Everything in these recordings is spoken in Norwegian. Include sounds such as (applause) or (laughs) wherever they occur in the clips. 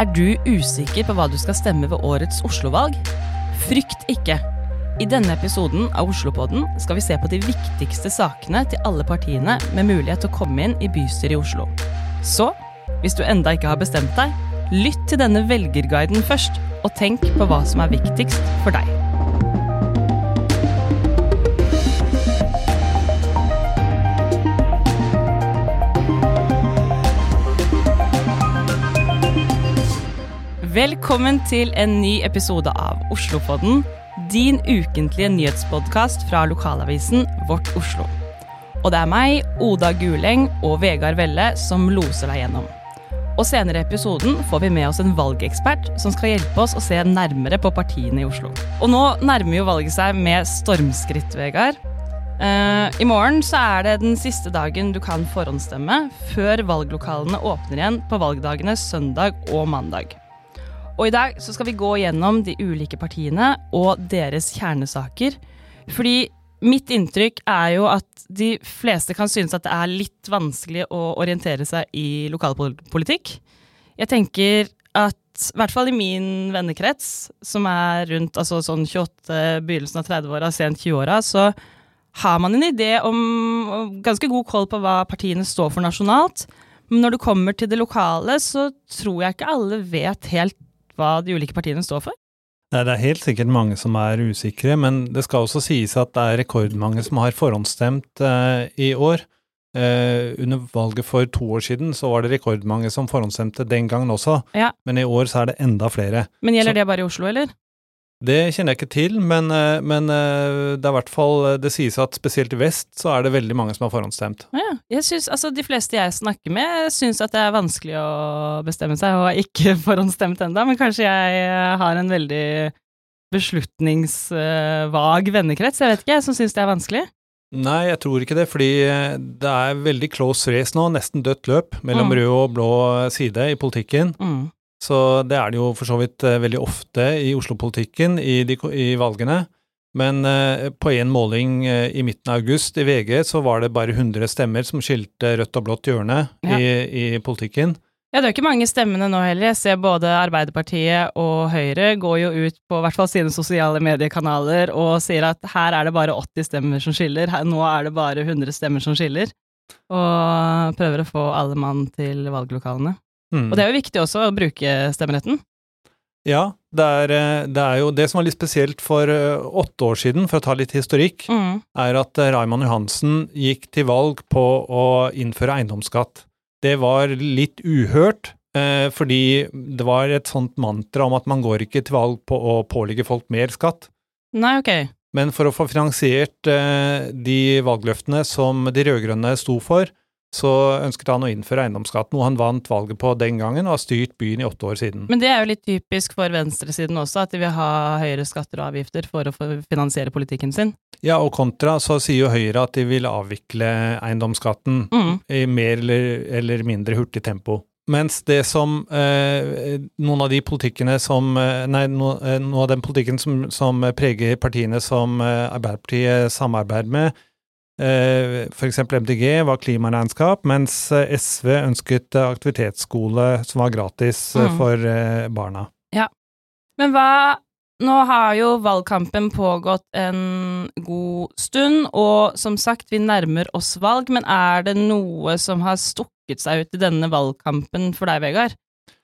Er du usikker på hva du skal stemme ved årets Oslo-valg? Frykt ikke. I denne episoden av Oslopodden skal vi se på de viktigste sakene til alle partiene med mulighet til å komme inn i bystyret i Oslo. Så, hvis du enda ikke har bestemt deg, lytt til denne velgerguiden først, og tenk på hva som er viktigst for deg. Velkommen til en ny episode av Oslopodden, din ukentlige nyhetspodkast fra lokalavisen Vårt Oslo. Og det er meg, Oda Guleng og Vegard Velle som loser deg gjennom. Og senere i episoden får vi med oss en valgekspert som skal hjelpe oss å se nærmere på partiene i Oslo. Og nå nærmer jo valget seg med stormskritt, Vegard. Uh, I morgen så er det den siste dagen du kan forhåndsstemme, før valglokalene åpner igjen på valgdagene søndag og mandag. Og i dag så skal vi gå gjennom de ulike partiene og deres kjernesaker. Fordi mitt inntrykk er jo at de fleste kan synes at det er litt vanskelig å orientere seg i lokalpolitikk. Jeg tenker at i hvert fall i min vennekrets, som er rundt altså sånn 28, begynnelsen av 30-åra, sent 20-åra, så har man en idé om ganske god koll på hva partiene står for nasjonalt. Men når det kommer til det lokale, så tror jeg ikke alle vet helt hva de ulike partiene står for? Nei, Det er helt sikkert mange som er usikre, men det skal også sies at det er rekordmange som har forhåndsstemt eh, i år. Eh, under valget for to år siden så var det rekordmange som forhåndsstemte den gangen også, Ja. men i år så er det enda flere. Men gjelder Så- det bare i Oslo, eller? Det kjenner jeg ikke til, men, eh, men eh, det er i hvert fall Det sies at spesielt i vest så er det veldig mange som har forhåndsstemt. Ja, jeg synes, altså De fleste jeg snakker med, syns at det er vanskelig å bestemme seg, og har ikke (laughs) forhåndsstemt ennå, men kanskje jeg eh, har en veldig beslutningsvag vennekrets, jeg vet ikke, som syns det er vanskelig. Nei, jeg tror ikke det, fordi eh, det er veldig close race nå, nesten dødt løp mellom Mm. rød og blå side i politikken. Mm. Så det er det jo for så vidt eh, veldig ofte i Oslo-politikken i, i valgene. Men eh, på en måling eh, i midten av august i VG så var det bare 100 stemmer som skilte rødt og blått hjørne Ja. i, i politikken. Ja, det er jo ikke mange stemmene nå heller. Jeg ser både Arbeiderpartiet og Høyre går jo ut på hvert fall sine sosiale mediekanaler og sier at her er det bare 80 stemmer som skiller, her, nå er det bare 100 stemmer som skiller. Og prøver å få alle mann til valglokalene. Mm. Og det er jo viktig også å bruke stemmeretten. Ja, det er, eh, det er jo det som var litt spesielt for eh, åtte år siden, for å ta litt historikk, Mm. er at eh, Raymond Johansen gikk til valg på å innføre eiendomsskatt. Det var litt uhørt, eh, fordi det var et sånt mantra om at man går ikke til valg på å pålegge folk mer skatt. Nei, ok. Men for å få finansiert eh, de valgløftene som de rød-grønne sto for, så ønsket han å innføre eiendomsskatt, noe han vant valget på den gangen og har styrt byen i åtte år siden. Men det er jo litt typisk for venstresiden også, at de vil ha høyere skatter og avgifter for å finansiere politikken sin. Ja, og kontra så sier jo Høyre at de vil avvikle eiendomsskatten Mm. i mer eller, eller mindre hurtig tempo. Mens det som eh, Noen av de politikkene som eh, Nei, no, eh, noe av den politikken som, som preger partiene som eh, Arbeiderpartiet samarbeider med, f.eks. MDG var klimaregnskap, mens eh, SV ønsket eh, aktivitetsskole som var gratis eh, Mm. for barna. barna. Men hva Nå har jo valgkampen pågått en god stund, og som sagt, vi nærmer oss valg, men er det noe som har stukket seg ut i denne valgkampen for deg, Vegard?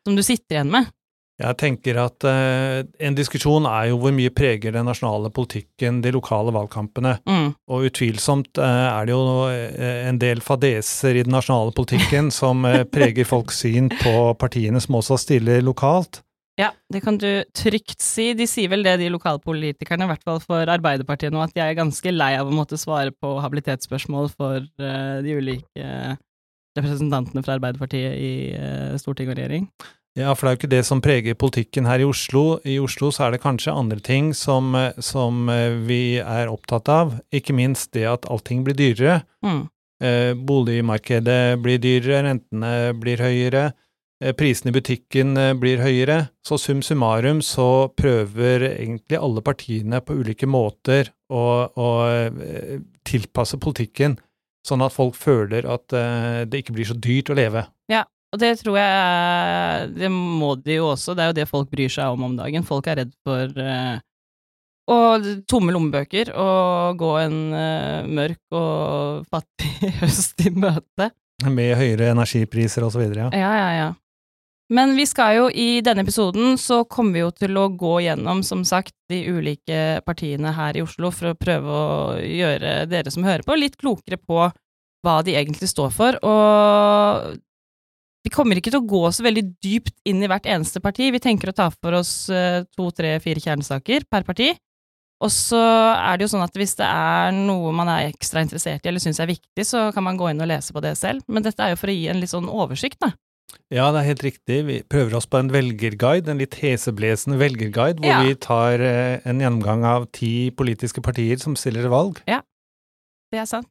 Som du sitter igjen med? Jeg tenker at eh, en diskusjon er jo hvor mye preger den nasjonale politikken de lokale valgkampene. Mm. Og utvilsomt eh, er det jo eh, en del fadeser i den nasjonale politikken som eh, preger folks syn på partiene som også stiller lokalt. Ja, det kan du trygt si. De sier vel det, de lokalpolitikerne, i hvert fall for Arbeiderpartiet nå, at de er ganske lei av å måtte svare på habilitetsspørsmål for eh, de ulike representantene fra Arbeiderpartiet i eh, storting og regjering. Ja, for det er jo ikke det som preger politikken her i Oslo. I Oslo så er det kanskje andre ting som, eh, som eh, vi er opptatt av, ikke minst det at allting blir dyrere. Mm. Eh, boligmarkedet blir dyrere, rentene blir høyere, eh, prisene i butikken eh, blir høyere. Så sum summarum så prøver egentlig alle partiene på ulike måter å, å eh, tilpasse politikken, sånn at folk føler at det ikke blir så dyrt å leve. Ja, Og det tror jeg Det må de jo også, det er jo det folk bryr seg om om dagen. Folk er redd for uh, å tomme lommebøker og gå en uh, mørk og fattig (laughs) høst i møte. Med høyere energipriser og så videre, ja. Ja, ja, ja. Men vi skal jo i denne episoden så kommer vi jo til å gå gjennom, som sagt, de ulike partiene her i Oslo for å prøve å gjøre dere som hører på, litt klokere på hva de egentlig står for. Og vi kommer ikke til å gå så veldig dypt inn i hvert eneste parti. Vi tenker å ta for oss eh, to, tre, fire kjernesaker per parti. Og så er det jo sånn at hvis det er noe man er ekstra interessert i eller syns er viktig, så kan man gå inn og lese på det selv. Men dette er jo for å gi en litt sånn oversikt, da. Ja, det er helt riktig. Vi prøver oss på en velgerguide, en litt heseblesende velgerguide, hvor ja. vi tar eh, en gjennomgang av ti politiske partier som stiller til valg. Ja, det er sant.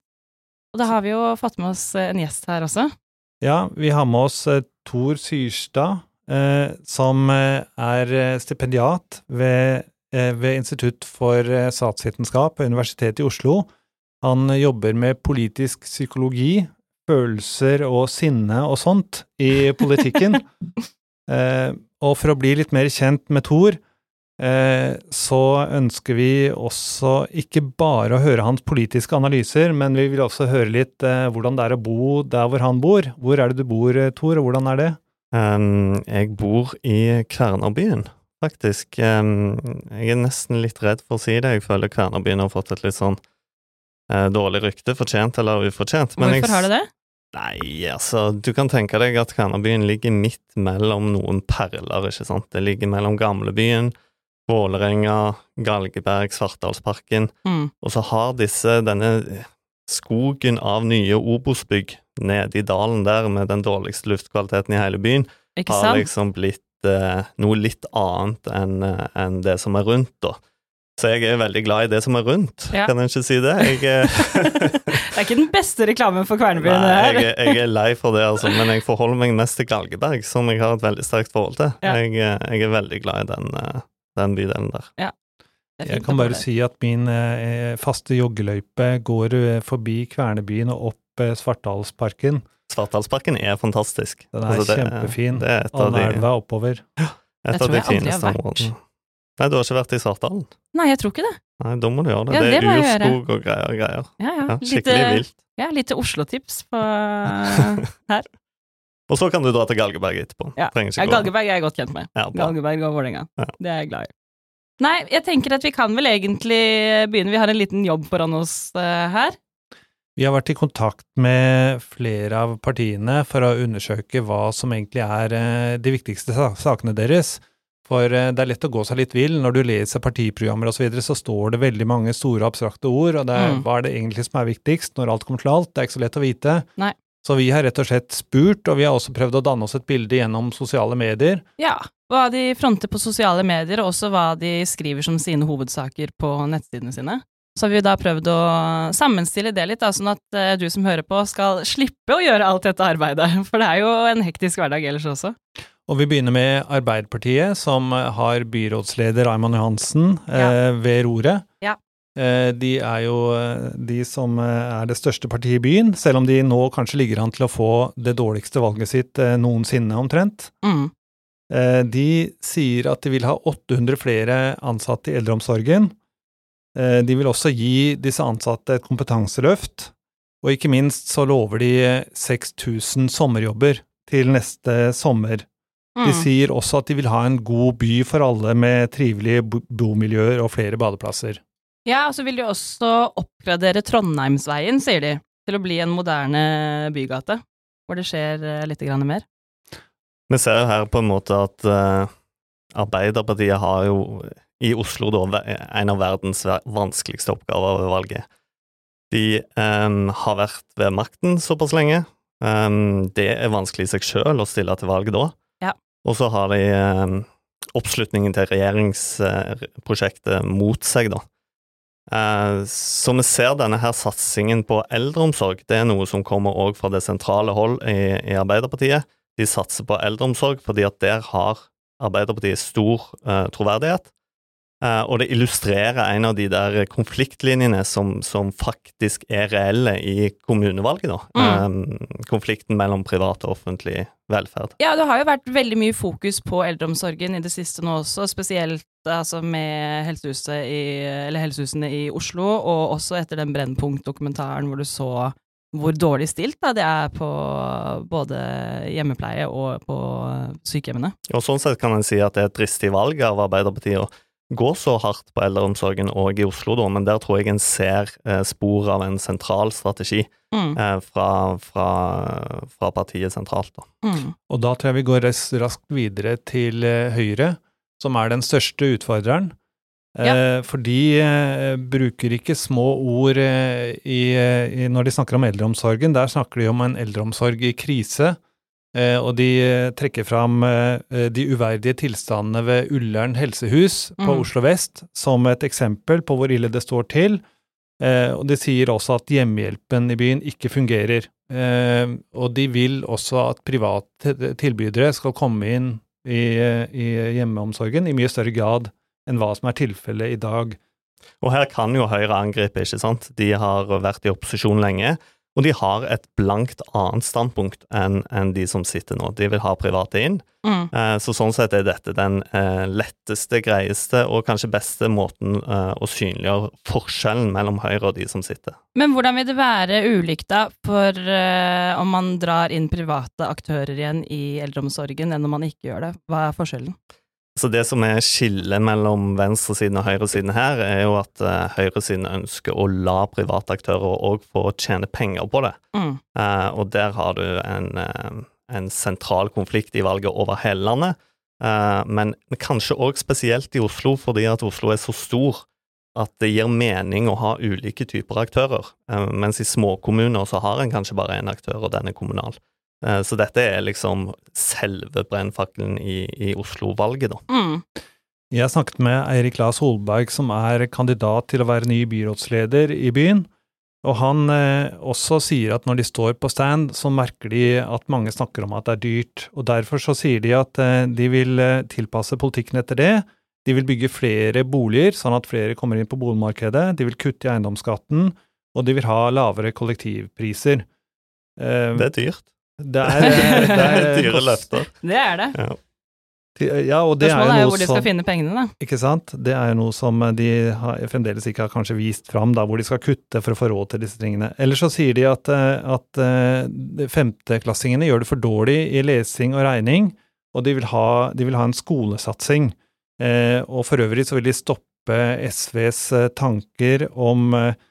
Og da har vi jo fått med oss eh, en gjest her også. Ja, vi har med oss eh, Tor Syrstad, eh, som eh, er stipendiat ved, ved Institutt for statsvitenskap ved Universitetet i Oslo. Han jobber med politisk psykologi, følelser og sinne og sånt i politikken. (laughs) og for å bli litt mer kjent med Tor, så ønsker vi også ikke bare å høre hans politiske analyser, men vi vil også høre litt eh, hvordan det er å bo der hvor han bor. Hvor er det du bor, eh, Tor, og hvordan er det? Um, jeg bor i Kvernerbyen, faktisk. Um, jeg er nesten litt redd for å si det. Jeg føler Kvernerbyen har fått et litt sånn uh, dårlig rykte, fortjent eller ufortjent. Men Hvorfor jeg, har det det? Nei, altså, du kan tenke deg at Kvernerbyen ligger midt mellom noen perler, ikke sant. Det ligger mellom gamlebyen Vålerenga, Galgeberg, Svartdalsparken. Mm. Og så har disse denne skogen av nye Obos-bygg nede i dalen der, med den dårligste luftkvaliteten i hele byen, har liksom blitt eh, noe litt annet enn eh, en det som er rundt, da. Så jeg er veldig glad i det som er rundt, ja. kan jeg ikke si det? Jeg, eh, (laughs) det er ikke den beste reklamen for Kvernebyen? Nei, jeg, jeg, er lei for det, altså, men jeg forholder meg mest til Galgeberg, som jeg har et veldig sterkt forhold til. Ja. Jeg, eh, jeg, er veldig glad i den, den bydelen der. Ja. Jeg kan bare si at min eh, faste joggeløype går eh, forbi Kvernebyen og opp eh, Svartdalsparken. Svartdalsparken er fantastisk. Den er altså, kjempefin. Det er et av de, oppover. Et av de fineste områdene. Nei, du har ikke vært i Svartdalen? Nei, jeg tror ikke det. Nei, Da må du gjøre det. Ja, det, det er urskog og greier og greier. Ja, ja. ja skikkelig vilt. Ja, litt Oslo-tips på (laughs) her. Og så kan du dra til Galgeberg etterpå. Ja, ja Galgeberg er jeg godt kjent med. Ja, Galgeberg og Vålerenga. Ja. Det er jeg glad i. Nei, jeg tenker at vi kan vel egentlig begynne. Vi har en liten jobb foran oss uh, her. Vi har vært i kontakt med flere av partiene for å undersøke hva som egentlig er uh, de viktigste sakene deres. For uh, det er lett å gå seg litt vill. Når du leser partiprogrammer osv., så, videre, så står det veldig mange store, abstrakte ord, og det er, mm. hva er det egentlig som er viktigst når alt kommer til alt? Det er ikke så lett å vite. Nei. Så vi har rett og slett spurt, og vi har også prøvd å danne oss et bilde gjennom sosiale medier. Ja, hva de fronter på sosiale medier, og også hva de skriver som sine hovedsaker på nettsidene sine. Så har vi da prøvd å sammenstille det litt, da, sånn at uh, du som hører på skal slippe å gjøre alt dette arbeidet, (laughs) for det er jo en hektisk hverdag ellers også. Og vi begynner med Arbeiderpartiet, som har byrådsleder Raymond Johansen ja. eh, ved roret. Ja. Eh, de er jo eh, de som eh, er det største partiet i byen, selv om de nå kanskje ligger an til å få det dårligste valget sitt noensinne, omtrent. Mm. De sier at de vil ha 800 flere ansatte i eldreomsorgen. De vil også gi disse ansatte et kompetanseløft, og ikke minst så lover de 6000 sommerjobber til neste sommer. De mm. sier også at de vil ha en god by for alle med trivelige bomiljøer og flere badeplasser. Ja, og så vil de også oppgradere Trondheimsveien, sier de, til å bli en moderne bygate, hvor det skjer uh, litt mer. Vi ser jo her på en måte at uh, Arbeiderpartiet har jo i Oslo da en av verdens vanskeligste oppgaver ved valget. De um, har vært ved makten såpass lenge. Um, det er vanskelig i seg sjøl å stille til valg da. Ja. Og så har de um, oppslutningen til regjeringsprosjektet mot seg, da. Eh, så vi ser denne her satsingen på eldreomsorg. Det er noe som kommer òg fra det sentrale hold i, Arbeiderpartiet. De satser på eldreomsorg fordi at der har Arbeiderpartiet stor uh, troverdighet. Uh, og det illustrerer en av de der konfliktlinjene som, som faktisk er reelle i kommunevalget, da. Mm. Um, konflikten mellom privat og offentlig velferd. Ja, det har jo vært veldig mye fokus på eldreomsorgen i det siste nå også, spesielt altså med helsehuset i, helsehusene i Oslo, og også etter den Brennpunkt-dokumentaren hvor du så hvor dårlig stilt da, det er på både hjemmepleie og på sykehjemmene. Og Sånn sett kan en si at det er et dristig valg av Arbeiderpartiet gå så hardt på eldreomsorgen òg i Oslo, da, men der tror jeg en ser eh, spor av en sentral strategi mm. eh, fra, fra, fra, partiet sentralt. Da. Mm. Og da tror jeg vi går raskt videre til eh, Høyre, som er den største utfordreren. Ja. Eh, for de bruker ikke små ord i, i, når de snakker om eldreomsorgen. Der snakker de om en eldreomsorg i krise. Og de trekker fram de uverdige tilstandene ved Ullern helsehus på mm. Oslo vest som et eksempel på hvor ille det står til. Og de sier også at hjemmehjelpen i byen ikke fungerer. Og de vil også at private tilbydere skal komme inn i, i hjemmeomsorgen i mye større grad enn hva som er tilfellet i dag. Og her kan jo Høyre angripe, ikke sant. De har vært i opposisjon lenge, og de har et blankt annet standpunkt enn en de som sitter nå. De vil ha private inn. Mm. Eh, så sånn sett er dette den eh, letteste, greieste og kanskje beste måten eh, å synliggjøre forskjellen mellom Høyre og de som sitter. Men hvordan vil det være ulikt, da, for uh, om man drar inn private aktører igjen i eldreomsorgen, enn om man ikke gjør det? Hva er forskjellen? Så det som er skillet mellom venstresiden og høyresiden her, er jo at uh, høyresiden ønsker å la private aktører òg få tjene penger på det. Mm. Uh, og der har du en, uh, en, sentral konflikt i valget over hele landet. men kanskje òg spesielt i Oslo, fordi at Oslo er så stor at det gir mening å ha ulike typer aktører. mens i småkommuner så har en kanskje bare én aktør, og den er kommunal. Eh, så dette er liksom selve brennfakkelen i, i Oslo-valget, da. Mm. Jeg snakket med Eirik Laas Holberg, som er kandidat til å være ny byrådsleder i byen. Og han eh, også sier at når de står på stand, så merker de at mange snakker om at det er dyrt. Og derfor så sier de at eh, de vil eh, tilpasse politikken etter det. De vil bygge flere boliger, sånn at flere kommer inn på boligmarkedet. De vil kutte i eiendomsskatten, og de vil ha lavere kollektivpriser. Eh, det er dyrt. Det er, eh, det er (laughs) Dyre løfter. Det er det. Ja. Ja, og det Spørsmålet er, jo hvor de skal finne pengene, da. Ikke sant. Det er jo noe som de har, fremdeles ikke har kanskje vist fram, da, hvor de skal kutte for å få råd til disse tingene. Eller så sier de at, eh, at eh, femteklassingene gjør det for dårlig i lesing og regning, og de vil ha, de vil ha en skolesatsing. Eh, og for øvrig så vil de stoppe SVs tanker om eh, eh,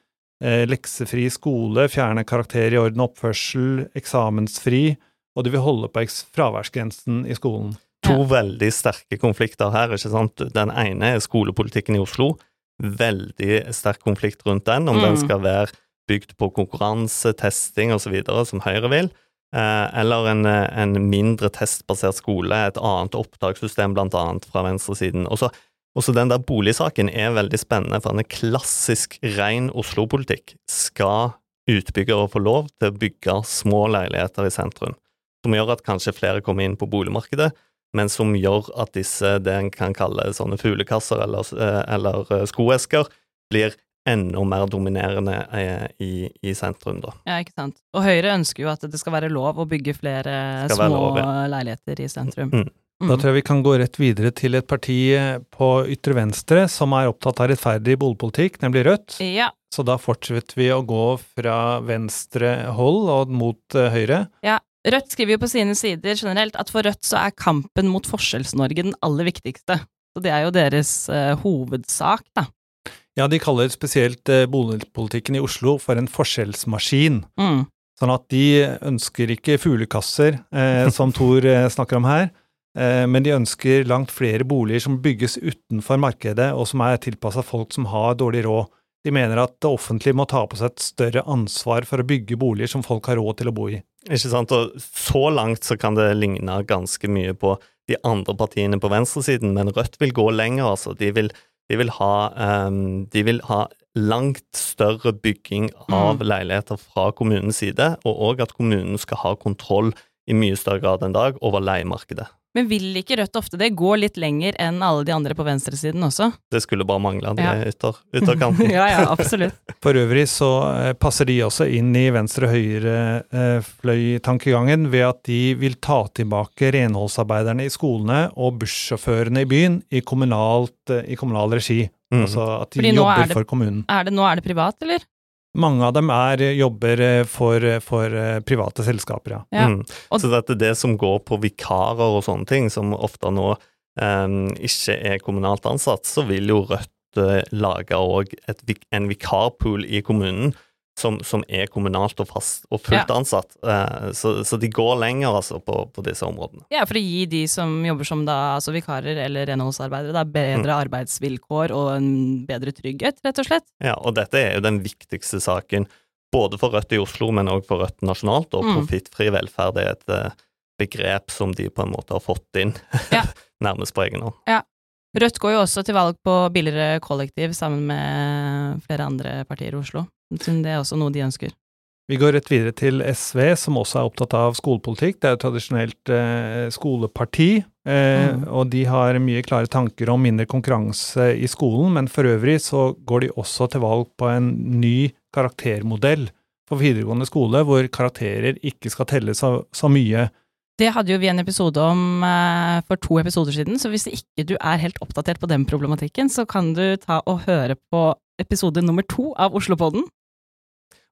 leksefri skole, fjerne karakter i orden og oppførsel, eksamensfri, og de vil holde på fraværsgrensen i skolen. To ja. veldig sterke konflikter her, ikke sant. Den ene er skolepolitikken i Oslo. Veldig sterk konflikt rundt den, om mm. den skal være bygd på konkurranse, testing osv., som Høyre vil. Eh, eller en, en, mindre testbasert skole, et annet opptakssystem, blant annet fra venstresiden. Og så også den der boligsaken er veldig spennende, for den er klassisk ren Oslo-politikk. Skal utbyggere få lov til å bygge små leiligheter i sentrum, som gjør at kanskje flere kommer inn på boligmarkedet, men som gjør at disse, det en kan kalle sånne fuglekasser eller, eh, eller eh, skoesker, blir enda mer dominerende eh, i, i, sentrum, da. Ja, ikke sant. Og Høyre ønsker jo at det skal være lov å bygge flere små lov, ja. leiligheter i sentrum. Mm. Da mm. tror jeg vi kan gå rett videre til et parti på ytre venstre som er opptatt av rettferdig boligpolitikk, nemlig Rødt. Ja. Så da fortsetter vi å gå fra venstre hold og mot uh, høyre. Ja. Rødt skriver jo på sine sider generelt at for Rødt så er kampen mot Forskjells-Norge den aller viktigste. Så det er jo deres uh, hovedsak, da. Ja, de kaller spesielt uh, boligpolitikken i Oslo for en forskjellsmaskin. Mm. Sånn at de ønsker ikke fuglekasser, som (laughs) Thor snakker om her. Eh, men de ønsker langt flere boliger som bygges utenfor markedet, og som er tilpassa folk som har dårlig råd. De mener at det offentlige må ta på seg et større ansvar for å bygge boliger som folk har råd til å bo i. Ikke sant, og Så langt så kan det ligne ganske mye på de andre partiene på venstresiden, men Rødt vil gå lenger, altså. De vil, de vil, ha, um, de vil ha, langt større bygging av mm. leiligheter fra kommunens side, og òg at kommunen skal ha kontroll i mye større grad enn dag over leiemarkedet. Men vil ikke Rødt ofte det gå litt lenger enn alle de andre på venstresiden også? Det skulle bare mangle, det Ja. er ytter, ytterkanten. (laughs) ja, ja, absolutt. (laughs) For øvrig så eh, passer de også inn i venstre-høyre-fløy-tankegangen ved at de vil ta tilbake renholdsarbeiderne i skolene og bussjåførene i byen i, kommunalt, eh, i kommunal regi. Mm. Altså at de Fordi er jobber det- for kommunen. Er det, nå er det privat, eller? Mange av dem er, jobber eh, for, for eh, private selskaper, ja. Ja. Mm. Og- Så dette, det som går på vikarer og sånne ting, som ofte nå um, ikke er kommunalt ansatt, så vil jo Rødt eh, lage òg en vikarpool i kommunen som, som er kommunalt og fast og fullt ansatt. Eh, så, så de går lenger, altså, på, på disse områdene. Ja, for å gi de som jobber som da, altså vikarer eller renholdsarbeidere, bedre Mm. arbeidsvilkår og en bedre trygghet, rett og slett. Ja, og dette er jo den viktigste saken både for Rødt i Oslo, men òg for Rødt nasjonalt. Og Mm. profittfri velferd er et eh, begrep som de på en måte har fått inn Ja. (laughs) nærmest på egen hånd. Rødt går jo også til valg på billigere kollektiv sammen med flere andre partier i Oslo. Det er også noe de ønsker. Vi går rett videre til SV, som også er opptatt av skolepolitikk. Det er jo tradisjonelt eh, skoleparti, eh, Mm. og de har mye klare tanker om mindre konkurranse i skolen, men for øvrig så går de også til valg på en ny karaktermodell for videregående skole, hvor karakterer ikke skal telle så, så mye. Det hadde jo vi en episode om eh, for to episoder siden, så hvis ikke du er helt oppdatert på den problematikken, så kan du ta og høre på episode nummer to av Oslopodden.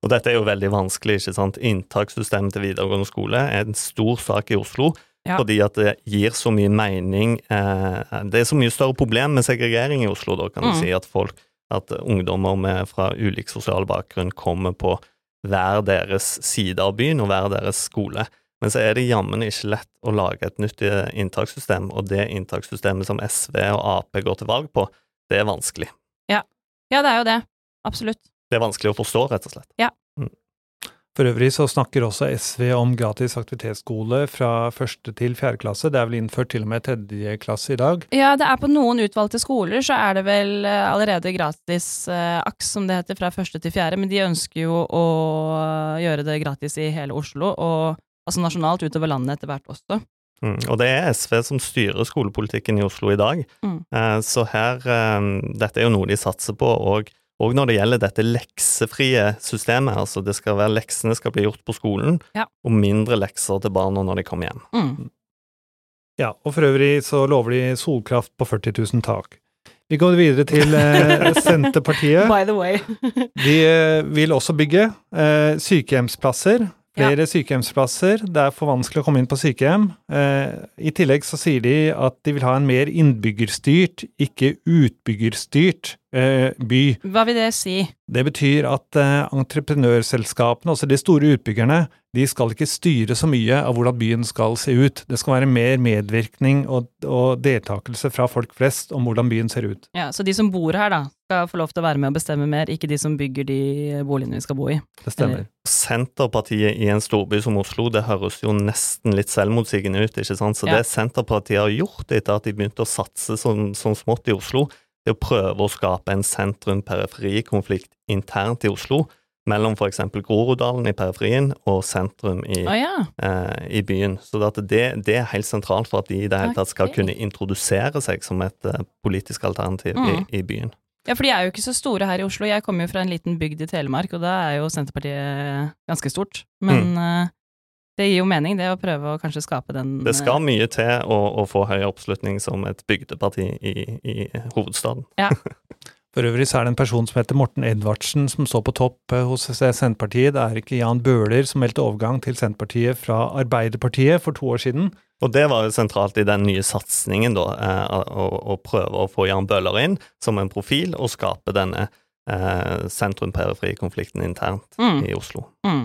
Og dette er jo veldig vanskelig, ikke sant. Inntakssystemet til videregående skole er en stor sak i Oslo. Ja. Fordi at det gir så mye mening eh, Det er så mye større problem med segregering i Oslo, da, kan du Mm. si. At folk, at ungdommer med, fra ulik sosial bakgrunn kommer på hver deres side av byen og hver deres skole. Men så er det jammen ikke lett å lage et nytt eh, inntakssystem, og det inntakssystemet som SV og Ap går til valg på, det er vanskelig. Ja, det er jo det. Absolutt. Det er vanskelig å forstå, rett og slett. For øvrig så snakker også SV om gratis aktivitetsskole fra første til fjerde klasse. Det er vel innført til og med tredje klasse i dag. Ja, det er på noen utvalgte skoler så er det vel eh, allerede gratis eh, AKS, som det heter, fra første til fjerde, men de ønsker jo å gjøre det gratis i hele Oslo, og altså nasjonalt utover landet etter hvert også. Mm. Og det er SV som styrer skolepolitikken i Oslo i dag. Mm. Eh, så her eh, Dette er jo noe de satser på. Og, og når det gjelder dette leksefrie systemet, altså det skal være leksene skal bli gjort på skolen, Ja. og mindre lekser til barna når de kommer hjem. Mm. Ja, og for øvrig så lover de solkraft på 40 000 tak. Vi går videre til eh, (laughs) Senterpartiet. By the way. De eh, vil også bygge eh, sykehjemsplasser. Flere sykehjemsplasser. Det er for vanskelig å komme inn på sykehjem. Eh, I tillegg så sier de at de vil ha en mer innbyggerstyrt, ikke utbyggerstyrt by. Hva vil det si? Det betyr at eh, entreprenørselskapene, altså de store utbyggerne, de skal ikke styre så mye av hvordan byen skal se ut. Det skal være mer medvirkning og, og deltakelse fra folk flest om hvordan byen ser ut. Ja, Så de som bor her, da, skal få lov til å være med og bestemme mer, ikke de som bygger de boligene vi skal bo i. Det stemmer. Senterpartiet i en storby som Oslo, det høres jo nesten litt selvmotsigende ut, ikke sant? Så Ja. det Senterpartiet har gjort etter at de begynte å satse sånn, sånn smått i Oslo, det å prøve å skape en sentrum-periferi-konflikt internt i Oslo, mellom eksempel Groruddalen i periferien og sentrum i, oh, ja. eh, i byen. Så det, det, det er helt sentralt for at de i det hele tatt skal okay. kunne introdusere seg som et uh, politisk alternativ Mm. i, i byen. Ja, for de er jo ikke så store her i Oslo. Jeg kommer jo fra en liten bygd i Telemark, og da er jo Senterpartiet ganske stort. Men eh, det gir jo mening, det å prøve å kanskje skape den Det skal eh, mye til å, å få høy oppslutning som et bygdeparti i, i hovedstaden. (laughs) For øvrig så er det en person som heter Morten Edvardsen som står på topp eh, hos Senterpartiet. Det er ikke Jan Bøhler som meldte overgang til Senterpartiet fra Arbeiderpartiet for to år siden. Og det var jo sentralt i den nye satsingen, da, eh, å, å prøve å få Jan Bøhler inn som en profil og skape denne eh, sentrum-perifri-konflikten internt Mm. i Oslo. mm.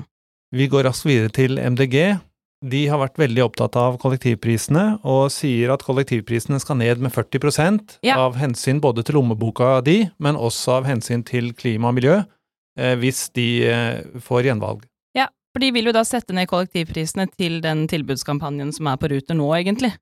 Vi går raskt videre til MDG. De har vært veldig opptatt av kollektivprisene, og sier at kollektivprisene skal ned med 40 Ja. av hensyn både til lommeboka di, men også av hensyn til klima og miljø, eh, hvis de eh, får gjenvalg. Ja, for de vil jo da sette ned kollektivprisene til den tilbudskampanjen som er på Ruter nå, egentlig.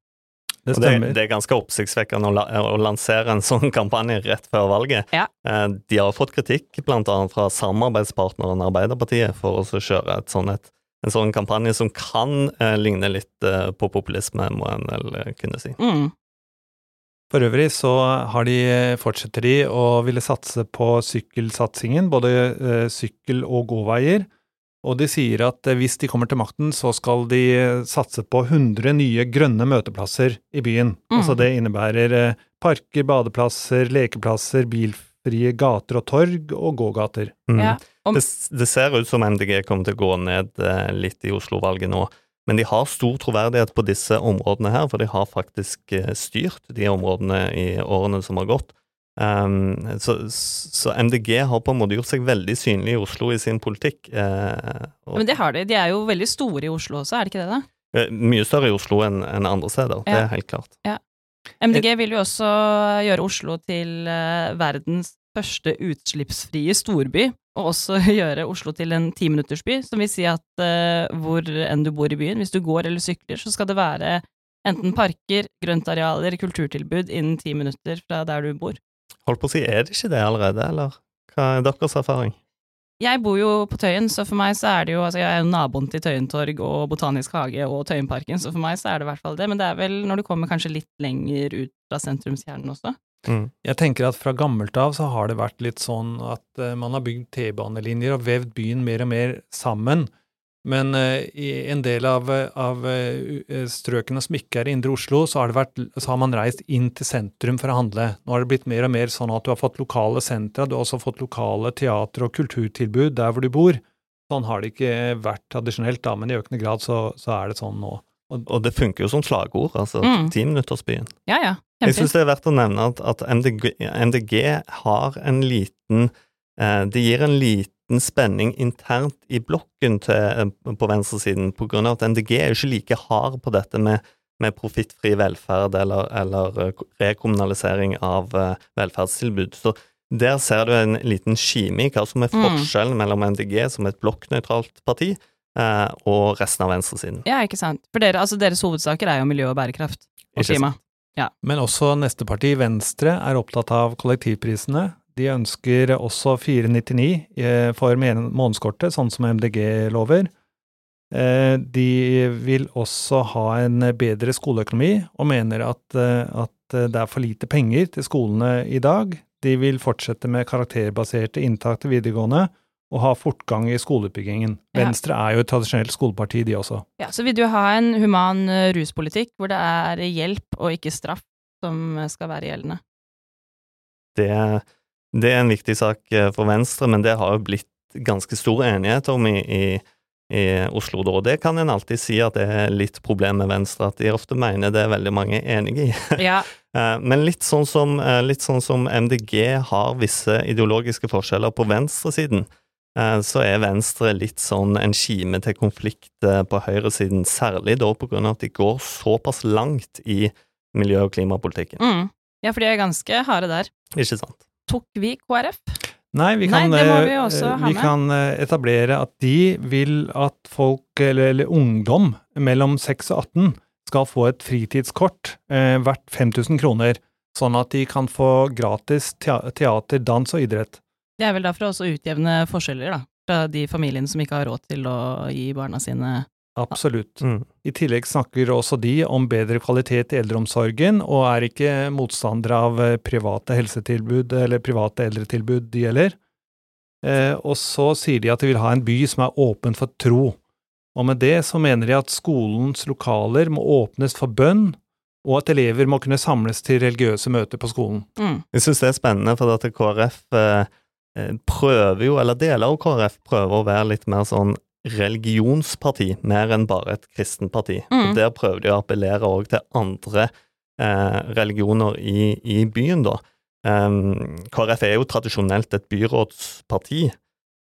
Det det, det er ganske oppsiktsvekkende å, la, å lansere en sånn (laughs) kampanje rett før valget. Ja. Eh, de har fått kritikk annet fra samarbeidspartneren Arbeiderpartiet for å kjøre et sånn et, en sånn kampanje som kan eh, ligne litt eh, på populisme, må en vel eh, kunne si. Mm. For øvrig så har de, fortsetter de å ville satse på sykkelsatsingen, både eh, sykkel- og gåveier. Og de sier at eh, hvis de kommer til makten, så skal de satse på 100 nye grønne møteplasser i byen. Mm. Altså det innebærer eh, parker, badeplasser, lekeplasser, bilfrie gater og torg og gågater. Mm. Ja. Om, Det, det ser ut som MDG kommer til å gå ned eh, litt i Oslo-valget nå. Men de har stor troverdighet på disse områdene her, for de har faktisk eh, styrt de områdene i årene som har gått. Um, så, så MDG har på en måte gjort seg veldig synlig i Oslo i sin politikk. Eh, og, men det har de. De er jo veldig store i Oslo også, er det ikke det, da? eh, mye større i Oslo enn en andre steder, det er helt klart. MDG vil jo også gjøre Oslo til eh, verdens første utslippsfrie storby, og også (laughs) gjøre Oslo til en timinuttersby, som vil si at uh, hvor enn du bor i byen, hvis du går eller sykler, så skal det være enten parker, grøntarealer, kulturtilbud innen ti minutter fra der du bor. Holdt på å si, er det ikke det allerede, eller hva er deres erfaring? Jeg bor jo på Tøyen, så for meg så er det jo Altså, jeg er jo naboen til Tøyentorg og Botanisk hage og Tøyenparken, så for meg så er det i hvert fall det. Men det er vel når du kommer kanskje litt lenger ut fra sentrumskjernen også. Mm. Jeg tenker at fra gammelt av så har det vært litt sånn at eh, man har bygd T-banelinjer og vevd byen mer og mer sammen. Men eh, i en del av, av eh, strøkene som ikke er i indre Oslo, så har, det vært, så har man reist inn til sentrum for å handle. Nå har det blitt mer og mer sånn at du har fått lokale sentra, du har også fått lokale teater- og kulturtilbud der hvor du bor. Sånn har det ikke vært tradisjonelt, da, men i økende grad så, så er det sånn nå. Og det funker jo som slagord, altså Mm. timinuttersbyen. Ja, ja. Jeg syns det er verdt å nevne at, at MDG, MDG har en liten eh, Det gir en liten spenning internt i blokken til, eh, på venstresiden, på grunn av at MDG er jo ikke like hard på dette med, med profittfri velferd eller, eller eh, rekommunalisering av eh, velferdstilbud. Så der ser du en liten kime i hva som er Mm. forskjellen mellom MDG som et blokknøytralt parti eh, og resten av venstresiden. Ja, ikke sant. For dere, altså deres hovedsaker er jo miljø og bærekraft og Ikke klima. Men også neste parti, Venstre, er opptatt av kollektivprisene. De ønsker også 499 eh, for månedskortet, sånn som MDG lover. Eh, De vil også ha en bedre skoleøkonomi, og mener at, eh, at det er for lite penger til skolene i dag. De vil fortsette med karakterbaserte inntak til videregående, og ha fortgang i skoleutbyggingen. Ja. Venstre er jo et tradisjonelt skoleparti, de også. Ja, så vil du ha en human ruspolitikk hvor det er hjelp og ikke straff som skal være gjeldende. det, det er en viktig sak eh, for Venstre, men det har jo blitt ganske stor enighet om i, i, i Oslo da. Det kan en alltid si at det er litt problem med Venstre, at de ofte mener det er veldig mange enige i. (laughs) Ja, Eh, Men litt sånn, som, eh, litt sånn som MDG har visse ideologiske forskjeller på venstresiden, så er Venstre litt sånn en kime til konflikt på høyresiden, særlig da på grunn av at de går såpass langt i miljø- og klimapolitikken. mm. ja for de er ganske harde der. Ikke sant? Tok vi KrF? Nei, vi kan, Nei, eh, vi vi kan eh, etablere at de vil at folk, eller, eller ungdom mellom 6 og 18, skal få et fritidskort eh, verdt 5000 kroner, sånn at de kan få gratis teater, dans og idrett. Det er vel da for å utjevne forskjeller, da. Fra de familiene som ikke har råd til å gi barna sine Absolutt. Mm. I tillegg snakker også de om bedre kvalitet i eldreomsorgen, og er ikke motstandere av eh, private helsetilbud eller private eldretilbud, de heller. Eh, og så sier de at de vil ha en by som er åpen for tro. Og med det så mener de at skolens lokaler må åpnes for bønn, og at elever må kunne samles til religiøse møter på skolen. mm. Jeg syns det er spennende, for at KrF eh, eh, prøver jo, eller deler av KrF prøver å være litt mer sånn religionsparti, mer enn bare et kristent parti. Mm. Der prøver de å appellere òg til andre eh, religioner i, i byen, da. Um, KrF er jo tradisjonelt et byrådsparti,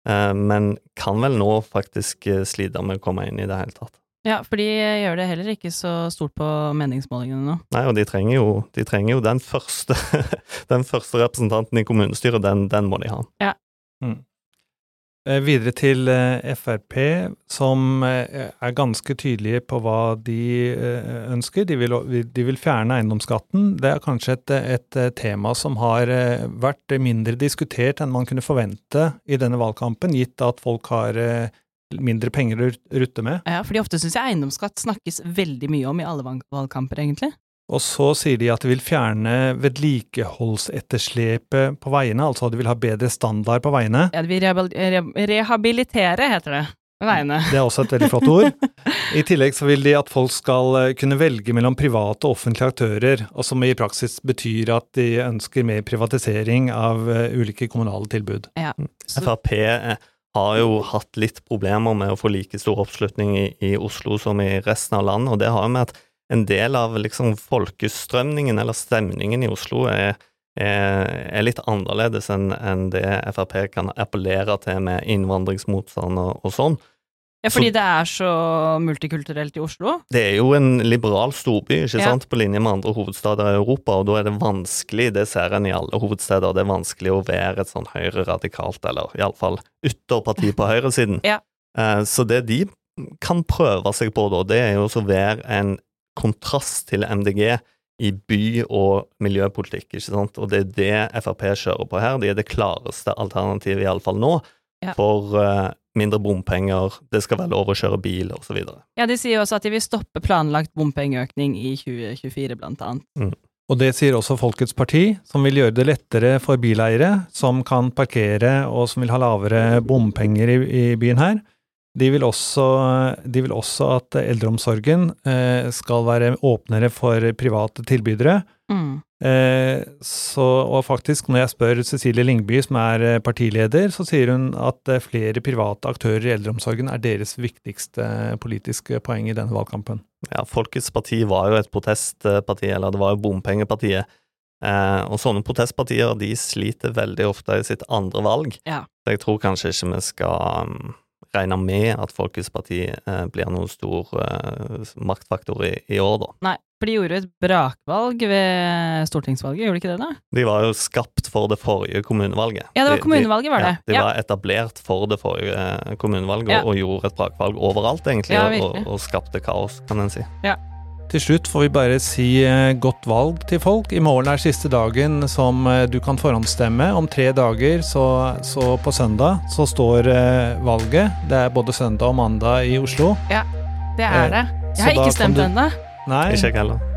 uh, men kan vel nå faktisk eh, slite med å komme inn i det hele tatt. Ja, for de gjør det heller ikke så stort på meningsmålingene nå. Nei, og de trenger jo, de trenger jo den første (laughs) Den første representanten i kommunestyret, den, den må de ha. Eh, Videre til eh, Frp, som eh, er ganske tydelige på hva de eh, ønsker. De vil, de vil fjerne eiendomsskatten. Det er kanskje et, et eh, tema som har eh, vært mindre diskutert enn man kunne forvente i denne valgkampen, gitt at folk har eh, mindre penger å rutte med. Ja, fordi ofte syns jeg eiendomsskatt snakkes veldig mye om i alle valgkamper, egentlig. Og så sier de at de vil fjerne vedlikeholdsetterslepet på veiene, altså at de vil ha bedre standard på veiene. Ja, de vil rehabilitere, heter det. Veiene. Det er også et veldig flott ord. (laughs) I tillegg så vil de at folk skal eh, kunne velge mellom private og offentlige aktører, og som i praksis betyr at de ønsker mer privatisering av eh, ulike kommunale tilbud. Ja. Frp eh, har jo hatt litt problemer med å få like stor oppslutning i, i Oslo som i resten av landet, og det har jo med at en del av liksom folkestrømningen eller stemningen i Oslo er, er, er litt annerledes enn en det Frp kan appellere til med innvandringsmotstand og, og sånn. Ja, fordi så, det er så multikulturelt i Oslo? Det er jo en liberal storby, ikke ja. sant, på linje med andre hovedstader i Europa, og da er det vanskelig, det ser en i alle hovedsteder, det er vanskelig å være et sånn høyreradikalt, eller iallfall ytterparti på (laughs) høyresiden. ja. Eh, så det de kan prøve seg på da, det er jo å være en kontrast til MDG i by- og miljøpolitikk, ikke sant, og det er det Frp kjører på her, de er det klareste alternativet, iallfall nå, ja. for uh, mindre bompenger, det skal være lov å kjøre bil, osv. Ja, de sier også at de vil stoppe planlagt bompengeøkning i 2024, blant annet. Mm. Og det sier også Folkets Parti, som vil gjøre det lettere for bileiere som kan parkere og som vil ha lavere bompenger i, i byen her. De vil, også, de vil også, at eldreomsorgen eh, skal være åpnere for private tilbydere. Mm. Eh, så, og faktisk, når jeg spør Cecilie Lingby, som er eh, partileder, så sier hun at flere private aktører i eldreomsorgen er deres viktigste politiske poeng i denne valgkampen. Ja, Folkets parti var jo et protestparti, eller det var jo bompengepartiet. Eh, og sånne protestpartier de sliter veldig ofte i sitt andre valg. Ja. Så jeg tror kanskje ikke vi skal um, regner med at Folkets parti eh, blir noen stor eh, maktfaktor i, i, år, da. Nei, for de gjorde et brakvalg ved stortingsvalget, gjorde de ikke det? da? De var jo skapt for det forrige kommunevalget. Ja, det var kommunevalget, var det. De, ja, de ja. var etablert for det forrige eh, kommunevalget ja. og, og, gjorde et brakvalg overalt, egentlig, og, og, skapte kaos, kan en si. Ja. Til slutt får vi bare si eh, godt valg til folk. I morgen er siste dagen som eh, du kan forhåndsstemme. Om tre dager, så, så på søndag, så står eh, valget. Det er både søndag og mandag i Oslo. Ja, det er det. Jeg har ikke stemt du... ennå. Nei. Ikke jeg heller. (laughs)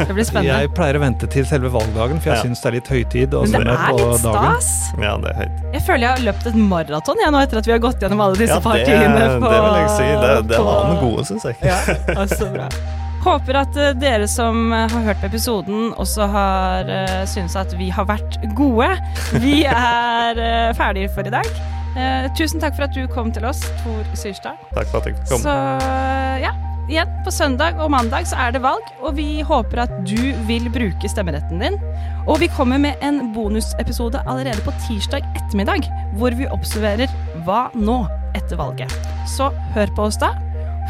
Det blir spennende. Jeg pleier å vente til selve valgdagen, for jeg ja. syns det er litt høytid. Men det er litt stas. Ja, det er høyt. Jeg føler jeg har løpt et maraton jeg nå etter at vi har gått gjennom alle disse ja, det, partiene. På, det vil jeg si. Det, det var noe gode, syns jeg. Ja, altså bra. (laughs) Håper at eh, dere som eh, har hørt på episoden, også har uh, syntes at vi har vært gode. Vi (laughs) er uh, ferdige for i dag. Uh, tusen takk for at du kom til oss, Tor Syrstad. Takk for at jeg kom. Så ja, igjen, på søndag og mandag så er det valg, og vi håper at du vil bruke stemmeretten din. Og vi kommer med en bonusepisode allerede på tirsdag ettermiddag, hvor vi observerer hva nå etter valget. Så hør på oss da.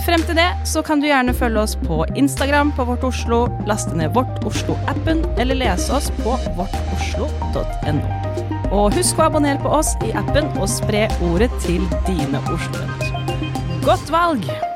Frem til det så kan du gjerne følge oss på Instagram på Vårt Oslo, laste ned Vårt Oslo-appen, eller lese oss på vårtoslo.no. Og husk å abonnere på oss i appen og spre ordet til dine oslovenner. Godt valg!